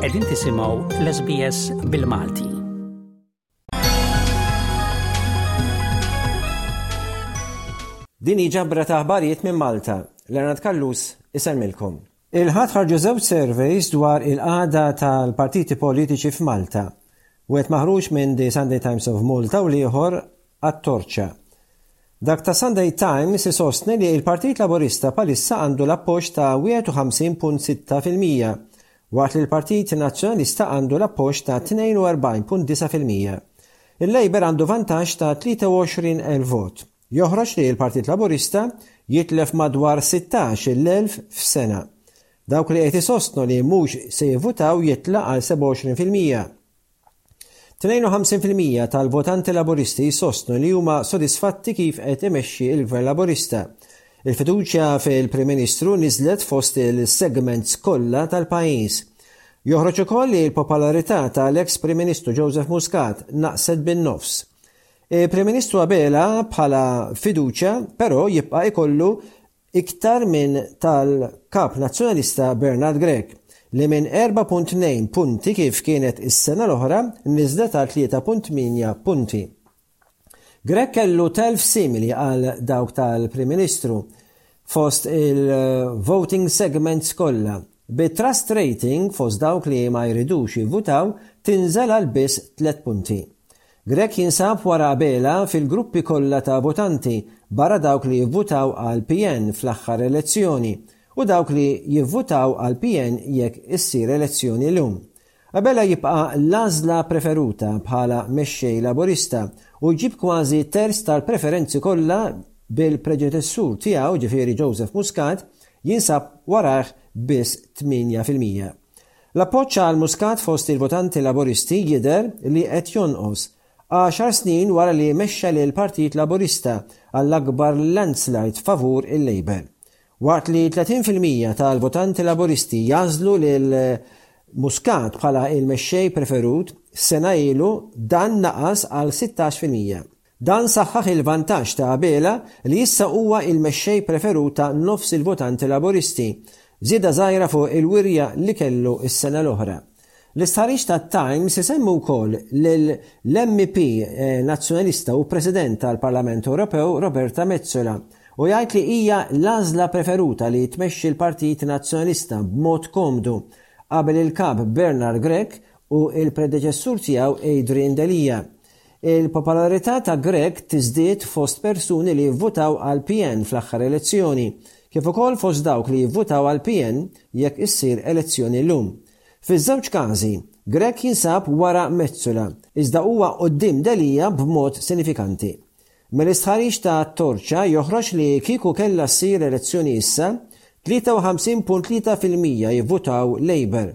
Qegħdin tisimgħu l-SBS bil-Malti. Din hi ġabra ta' aħbarijiet minn Malta. Leonard Kallus isemmilkom. Il-ħadd ħarġu żewġ surveys dwar il-qagħda tal-partiti politiċi f'Malta. Wieħed maħruġ minn The Sunday Times of Malta u l-ieħor għat-torċa. Dak ta' Sunday Times isostni li l-Partit Laburista bħalissa għandu l-appoġġ ta' 51.6 fil-mija, waqt li l-Partit Nazzjonalista għandu l-appoġġ ta' 42.9 fil-mija. Il-Labour għandu vantaġġ ta' 23,000 vot. Joħroġ li l-Partit Laburista jitlef madwar 16,000 f'sena. Dawk li qed isostnu li mhux se jivvutaw jitla' għal 27 fil-mija. 52 fil-mija tal-votanti Laburisti jsostnu li huma sodisfatti kif qed imexxi l-Gvern Laburista. Il-fiduċja fil-Prim Ministru niżlet fost il-segments kollha tal-pajjiż. Joħroġ ukoll li l-popolarità tal-eks Prim Ministru Joseph Muscat naqset bin-nofs. Il-Prim Ministru Abela bħala fiduċja però jibqa' ikollu iktar minn tal-Kap Nazzjonalista Bernard Grech, li minn 4.2 punti kif kienet is-sena l-oħra niżlet għal 3.8 punti. Grech kellu telf simili għal dawk tal-Prim Ministru fost il-voting segments kollha, bit-trust rating fost dawk li ma jridux jivvutaw tinżel għal biss tliet punti. Grech jinsab wara Abela fil-gruppi kollha ta' votanti barra dawk li jivvutaw għall-PN fl-aħħar elezzjoni u dawk li jivvutaw għall-PN jekk issir elezzjoni llum. Abela jibqa' l-għażla preferuta bħala Mexxej Laburista u jġib kważi terz tal-preferenzi kollha bil-predeċessur tiegħu ġifieri Joseph Muscat jinsab warajh biss 8 fil-mija. L-appoġġ għal Muscat fost il-votanti Laburisti jidher li qed jonqos, għaxar snin wara li mexxa lill-Partit Laburista għall-akbar landslide favur il-Labour. Waqt li 30 fil-mija tal-votanti Laburisti jagħżlu lil Muscat bħala il-mexxej preferut, sena ilu dan naqas għal 16 fil-mija. Dan saħħaħ il-vantaġġ ta' Abela li issa huwa il-mexxej preferut ta' nofs il-votanti Laburisti, żieda żgħira fuq il-wirja li kellu s-sena l-oħra. L-istħarriġ tat-Times isemmi wkoll lil l-MEP Nazzjonalista u President tal-Parlament Ewropew Roberta Metsola u jgħid li hija l-għażla preferuta li tmexxi l-Partit Nazzjonalista b'mod komdu qabel il-Kap Bernard Grech u l-predeċessur tiegħu Adrian Delia. Il-popolarità ta' Grech tiżdied fost persuni li jivvutaw għall-PN fl-aħħar elezzjoni, kif ukoll fost dawk li jivvutaw għall-PN jekk issir elezzjoni llum. Fiż-żewġ każi, Grech jinsab wara Metsola, iżda huwa quddiem Delia b'mod sinifikanti. Mill-istħarriġ ta' Torċa joħroġ li kieku kellha ssir elezzjoni issa, 53.3 fil-mija jivvutaw Labour,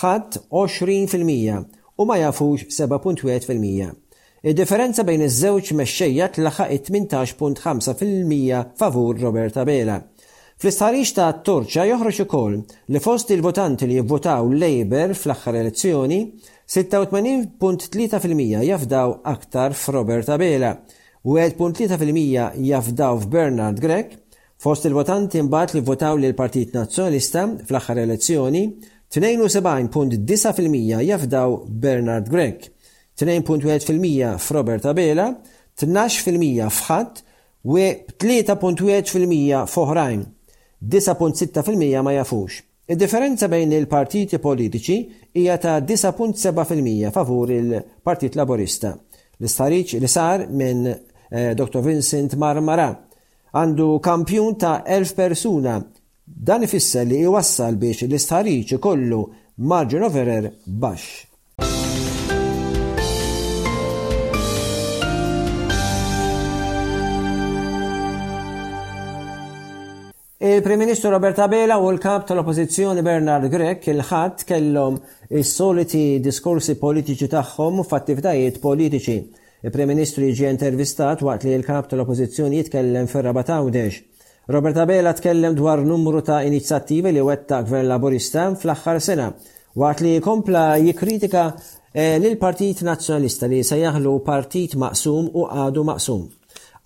ħadd 20 fil-mija u ma jafux 7.1 fil-mija. Id-differenza bejn iż-żewġ mexxejja tlaħaq it-18.5 fil-mija favur Robert Abela. Fl-istħarriġ ta' Torcia joħroġ ukoll li fost il-votanti li jivvotaw Labour fl-aħħar elezzjoni, 86.3 fil-mija jafdaw aktar f'Robert Abela, 1.3 fil-mija jafdaw f'Bernard Grech Fost il-votanti mbagħad li vvotaw lill-Partit Nazzjonalista fl-aħħar elezzjoni, 72.9 fil-mija jafdaw Bernard Grech, 2.1 fil-mija f'Robert Abela, 12 fil-mija f'ħadd u 3.1 fil-mija f'oħrajn, 9.6 fil-mija ma jafux. Id-differenza bejn il-partiti politiċi hija ta' 9.7 fil-mija favur il-Partit Laburista. L-istħarriġ li sar minn eh, Dr. Vincent Marmara Għandu kampjun ta' 1,000 persuna. Dan ifisser li jwassal biex l-istħarriġ ikollu margin of error baxx. Il-Prim Ministru Robert Abela u l-Kap tal-Oppożizzjoni Bernard Grech il-Ħadd kellhom is-soliti diskorsi politiċi tagħhom f'attivitajiet politiċi. Il-Prim Ministru jiġi intervistat waqt li l-Kap tal-Oppożizzjoni jitkellem fir-Rabat Għawdex. Robert Abela tkellem dwar numru ta' inizzjattivi li wettaq Gvern Laburista fl-aħħar sena waqt li kompla jikkritika lill-Partit Nazzjonalista li sejjaħlu partit maqsum u għadu maqsum.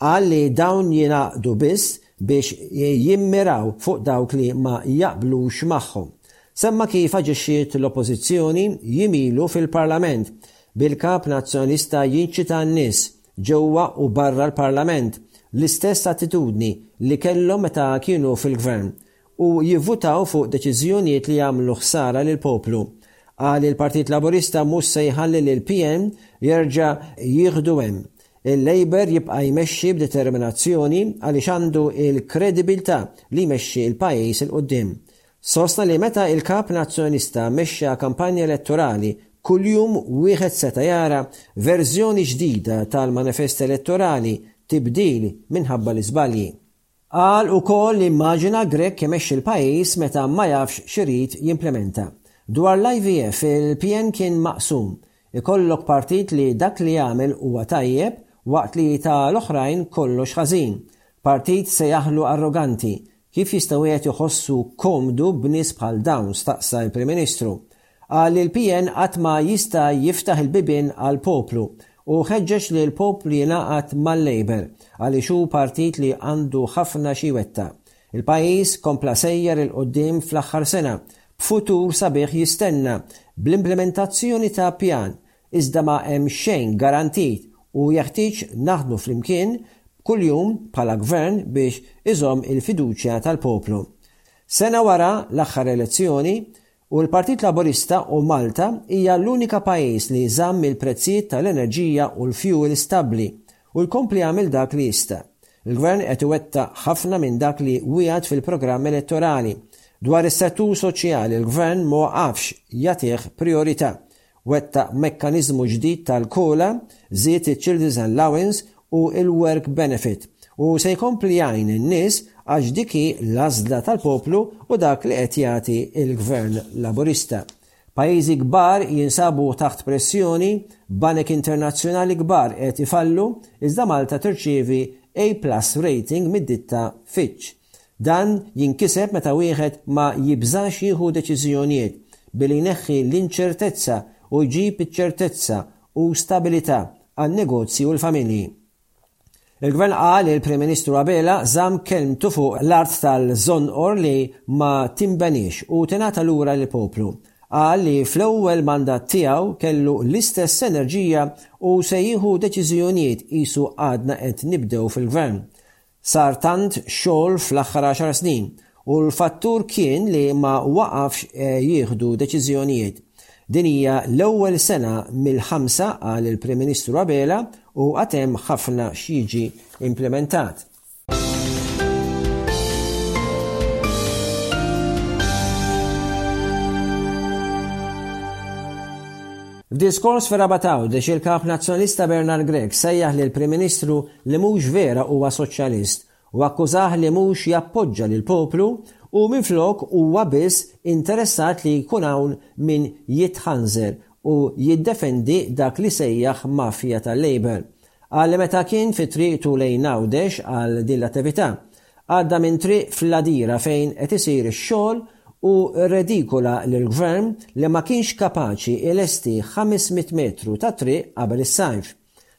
Qal li dawn jingħaqdu biss biex jimmiraw fuq dawk li ma jaqblux magħhom. Semma kif aġixxiet l-Oppożizzjoni jiem ilu fil-Parlament Bil-Kap Nazzjonalista jincita n-nies, ġewwa u barra l-Parlament, l-istess attitudni li kellhom meta kienu fil-Gvern u jivvutaw fuq deċiżjonijiet li jagħmlu ħsara lill-poplu. Qal li l-Partit Laburista mhux se jħalli li l-PN jerġa' jieħdu hemm. Il-Labour jibqa' jmexxi b'determinazzjoni għaliex għandu l-kredibiltà li jmexxi l-pajjiż 'il quddiem. Sostna li meta il-Kap Nazzjonista mexxa kampanja elettorali, kuljum wieħed seta' jara verżjoni ġdida tal-manifest elettorali, tibdil minħabba l-iżbalji. Qal ukoll li immaġina Grech imexxi l-pajjiż meta ma jafx x'irid jimplementa. Dwar l-IVF, il-PN kien maqsum. Ikollok partit li dak li jagħmel huwa tajjeb waqt li ta' l-oħrajn kollox ħażin. Partit se jaħlu arroganti, Kif jista' wieħed iħossu komdu b'nies bħal dawn? staqsa l-Prim Ministru. Qal li l-PN qatt ma jista' jiftaħ il-bibien għall-poplu u ħeġġeġ li l-poplu jingħaqad mal-Labour għaliex hu partit li għandu ħafna xi jwettaq. Il-pajjiż kompla sejjer 'il quddiem fl-aħħar sena b'futur sabiħ jistenna bl-implimentazzjoni ta' pjan iżda ma hemm xejn garantit u jeħtieġ naħdmu flimkien kuljum bħala Gvern biex iżomm il-fiduċja tal-poplu. Sena wara l-aħħar elezzjoni, u l-Partit Laburista u Malta hija l-unika pajjiż li żamm il-prezzijiet tal-enerġija u l-fjuwil stabbli u jkompli jagħmel dak li jista'. Il-Gvern qed iwettaq ħafna minn dak li wiegħed fil-programm elettorali. Dwar is-settur soċjali l-Gvern ma waqafx jagħtih prijorità. Wettaq mekkaniżmu ġdid tal-COLA, żied iċ-Children's Allowance u l-Work Benefit u se jkompli jgħin in-nies għax dik hi l-għażla tal-poplu u dak li qed jagħti l-Gvern Laburista. Pajjiżi kbar jinsabu taħt pressjoni, banek internazzjonali kbar qed ifallu, iżda Malta tirċievi A-plus rating mid-ditta Fitch. Dan jinkiseb meta wieħed ma jibżax jieħu deċiżjonijiet, billi jneħħi l-inċertezza u jġib iċ-ċertezza u stabilità għan-negozji u l-familji. Il-Gvern qal li l-Prim Ministru Abela żamm kelmtu fuq l-art tal-Żonqor li ma tinbeniex u tingħata lura lill-poplu. Qal li fl-ewwel mandat tiegħu kellu l-istess enerġija u se jieħu deċiżjonijiet qisu għadna qed nibdew fil-Gvern. Sar tant xogħol fl-aħħar għaxar snin u l-fattur kien li ma waqafx jieħdu deċiżjonijiet. Din hija l-ewwel sena mill-ħamsa, qal il-Prim Ministru Abela, u għad hemm ħafna x'jiġi implimentat. F'diskors fir-Rabat Għawdex, il-Kap Nazzjonalista Bernard Grech sejjaħ lill-Prim Ministru li mhux vera huwa soċjalist u akkużah li mhux jappoġġa lill-poplu u minflok huwa biss interessat li jkun hawn min jitħanżer u jiddefendi dak li sejjaħ mafja tal-Labour. Qal li meta kien fi triqtu lejn Għawdex għal din l-attività, għadda minn triq fl-għadira fejn qed isir ix-xogħol u rredikula lill-Gvern li ma kienx kapaċi ilesti 500 metru ta' triq qabel is-sajf.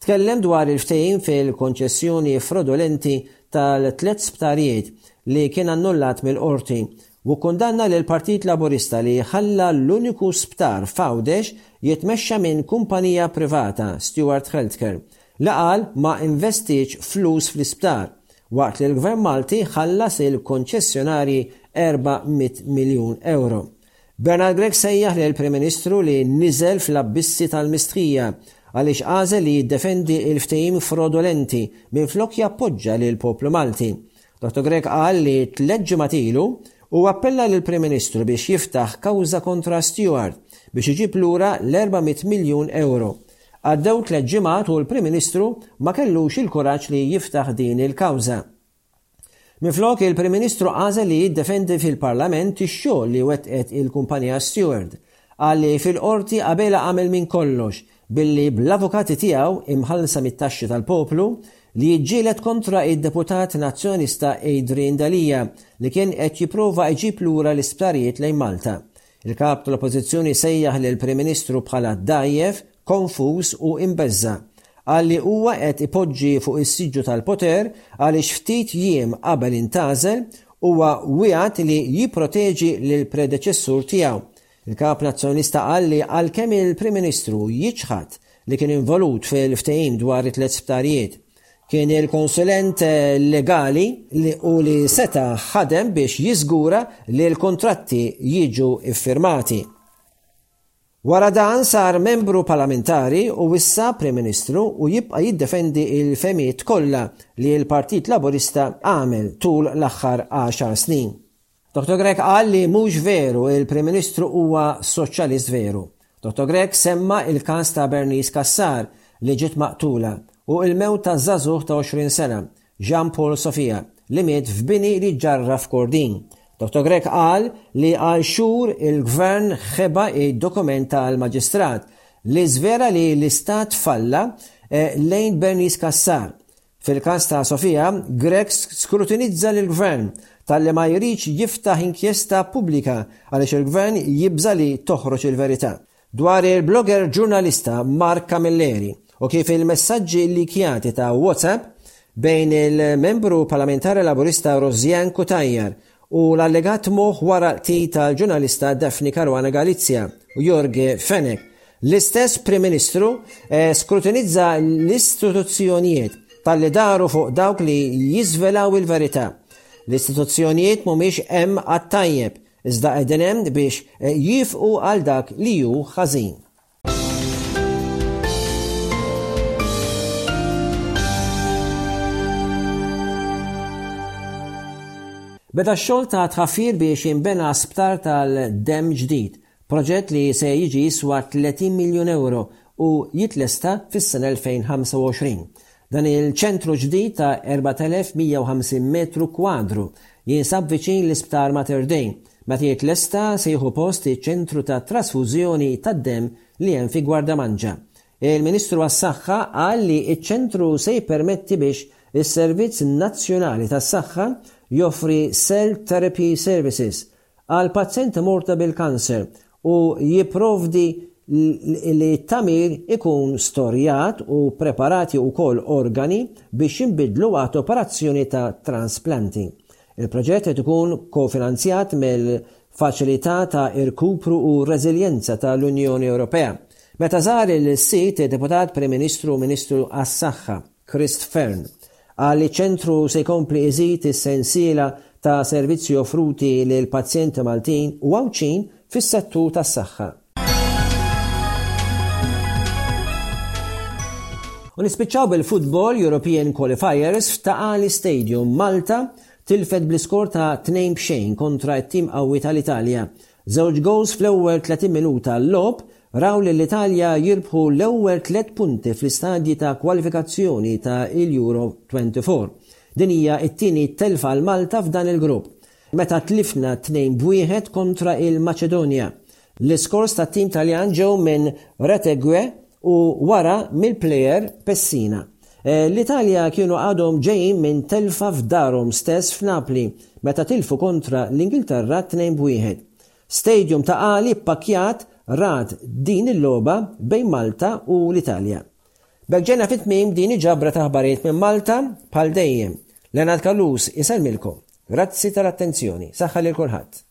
Tkellem dwar il-ftehim fil-konċessjoni frodulenti tal-tliet sptarijiet li kien annullat mill-Qorti u kkundanna lill-Partit Laburista li ħalla l-uniku sptar f'Għawdex jitmexxa minn kumpanija privata, Steward Healthcare, li qal ma investiex flus fl-isptar, waqt li l-Gvern Malti ħallas il-konċessjonarji 400 miljun ewro. Bernard Grech sejjaħ lill-Prim Ministru li niżel fl-abbissi tal-mistħija għaliex għażel li jiddefendi l-ftehim frodolenti minflok jappoġġa lill-poplu Malti. Dottor Grech qal li tliet ġimgħat ilu hu appella lill-Prim Ministru biex jiftaħ kawża kontra Steward biex iġib lura l-400 miljun ewro. Għaddew tliet ġimgħat u l-Prim Ministru ma kellux il-kuraġġ li jiftaħ din il-kawża. Minflok, il-Prim Ministru għażel li jiddefendi fil-Parlament ix-xogħol li wettqet il-kumpanija Steward. Qal li fil-Qorti Abela għamel minn kollox billi bl-avukati tiegħu, imħallsa mit-taxxi tal-poplu, li jiġġieled kontra id-Deputat Nazzjonalista Adrian Delia li kien qed jipprova iġib lura l-isptarijiet lejn Malta. Il-Kap tal-Oppożizzjoni sejjaħ lill-Prim Ministru bħala dgħajjef konfuż u imbeżża', qal li huwa qed ipoġġi fuq is-siġġu tal-poter għaliex ftit jiem qabel intgħażel huwa wiegħed li jipproteġi lill-predeċessur tiegħu. Il-Kap Nazzjonalista qal li għalkemm il-Prim Ministru jiċħad li kien involut fil-ftehim dwar it-tliet sptarijiet, kien il-konsulent legali li u li seta' ħadem biex jiżgura li l-kuntratti jiġu ffirmati. Wara dan sar membru Parlamentari u issa Prim Ministru u jibqa' jiddefendi l-fehmiet kollha li l-Partit Laburista għamel tul l-aħħar għaxar snin. Dottor Grech qal li mhux veru l-Prim Ministru huwa Soċjalist veru. Dottor Grech semma l-każ ta' Bernice Cassar li ġiet maqtula u l-mewt ta' żagħżugħ ta' 20 sena Jean Paul Sofia, li miet f'bini li ġġarraf f'Kordin. Dottor Grech qal li għal xhur il-Gvern ħeba d-dokument tal-Maġistrat li żvela li l-Istat falla lejn Bernice Cassar. Fil-każ ta' Sofia, Grech skrutinizza lill-Gvern talli ma jridx jiftaħ inkjesta pubblika għaliex il-Gvern jibża' li toħroġ il-verità. Dwar il-blogger ġurnalista Mark Camilleri u kif il-messaġġi llikjati ta' WhatsApp bejn il-Membru Parlamentari Laburista Rosianne Cutajar u l-allegat moħħ wara l-qtil tal-ġurnalista Daphne Caruana Galizia u Jorge Fenech. L-istess Prim Ministru eh, skrutinizza l-istituzzjonijiet tal-li daru fuq dawk li jiżvelaw il-verità. L-istituzzjonijiet mhumiex hemm għat-tajjeb, Iżda qegħdin hemm biex jiefqu għal dak li hu ħażin. Beda x-xogħol ta' tħaffir biex jinbena sptar tal-demm ġdid, proġett li se jiġi jiswa 30 miljun ewro u jitlesta fis-sena 2025. Dan il-ċentru ġdid ta' 4,150 metru kwadru jinsab viċin l-Isptar Mater Dei. Meta jitlesta se jieħu post iċ-ċentru ta' trasfużjoni tad-demm li hemm fi Gwardamanġa. Il-Ministru għas-Saħħa qal li ċ-ċentru se jippermetti biex is-Servizz Nazzjonali tas-Saħħa joffri cell therapy services għal pazjenti morda bil-kanser u jipprovdi li t-tagħmir ikun storjat u preparati wkoll organi biex jinbidlu waqt operazzjoni ta' transplanti. Il-proġett qed ikun kofinanzjat mill-Faċilità ta' Irkupru u Reżiljenza tal-Unjoni Ewropea. Meta żar is-sit, id-Deputat Prim Ministru u Ministru għas-Saħħa, Krist Fearn, qal li ċ-Ċentru se jkompli iżid is-sensiela ta' servizzi offruti lil pazjenti Maltin u Għawdxin fis-settur tas-saħħa. U nispiċċaw bil-Football European Qualifiers f'Ta' Qali Stadium, Malta tilfet bl-iskor ta' tnejn b'xejn kontra t-tim qawwi tal-Italja Żewġ gowls fl-ewwel 30 minuta logħob raw lill-Italja jirbħu l-ewwel tliet punti fl-istadji ta' kwalifikazzjoni ta' il-Euro 24. Din hija t-tieni telfa għal Malta f'dan il-grupp, meta tlifna 2 b'wieħed kontra il-Maċedonja. L-iskors tat-tim Taljan ġew minn Retegui u wara mill-plejer Pessina. L-Italja kienu għadhom ġejjin minn telfa f'darhom stess f'Napli meta tilfu kontra l-Ingilterra 2 b'wieħed. Stadium ta' għali ppakkjat rat din il-logħba bejn Malta u l-Italja. B'hekk ġejna fi tmiem din iġabra ta' aħbarijiet minn Malta, bħal dejjem, Leonard Callus isellmilkom. Grazzi tal-attenzjoni. Saħħa lil kulħadd.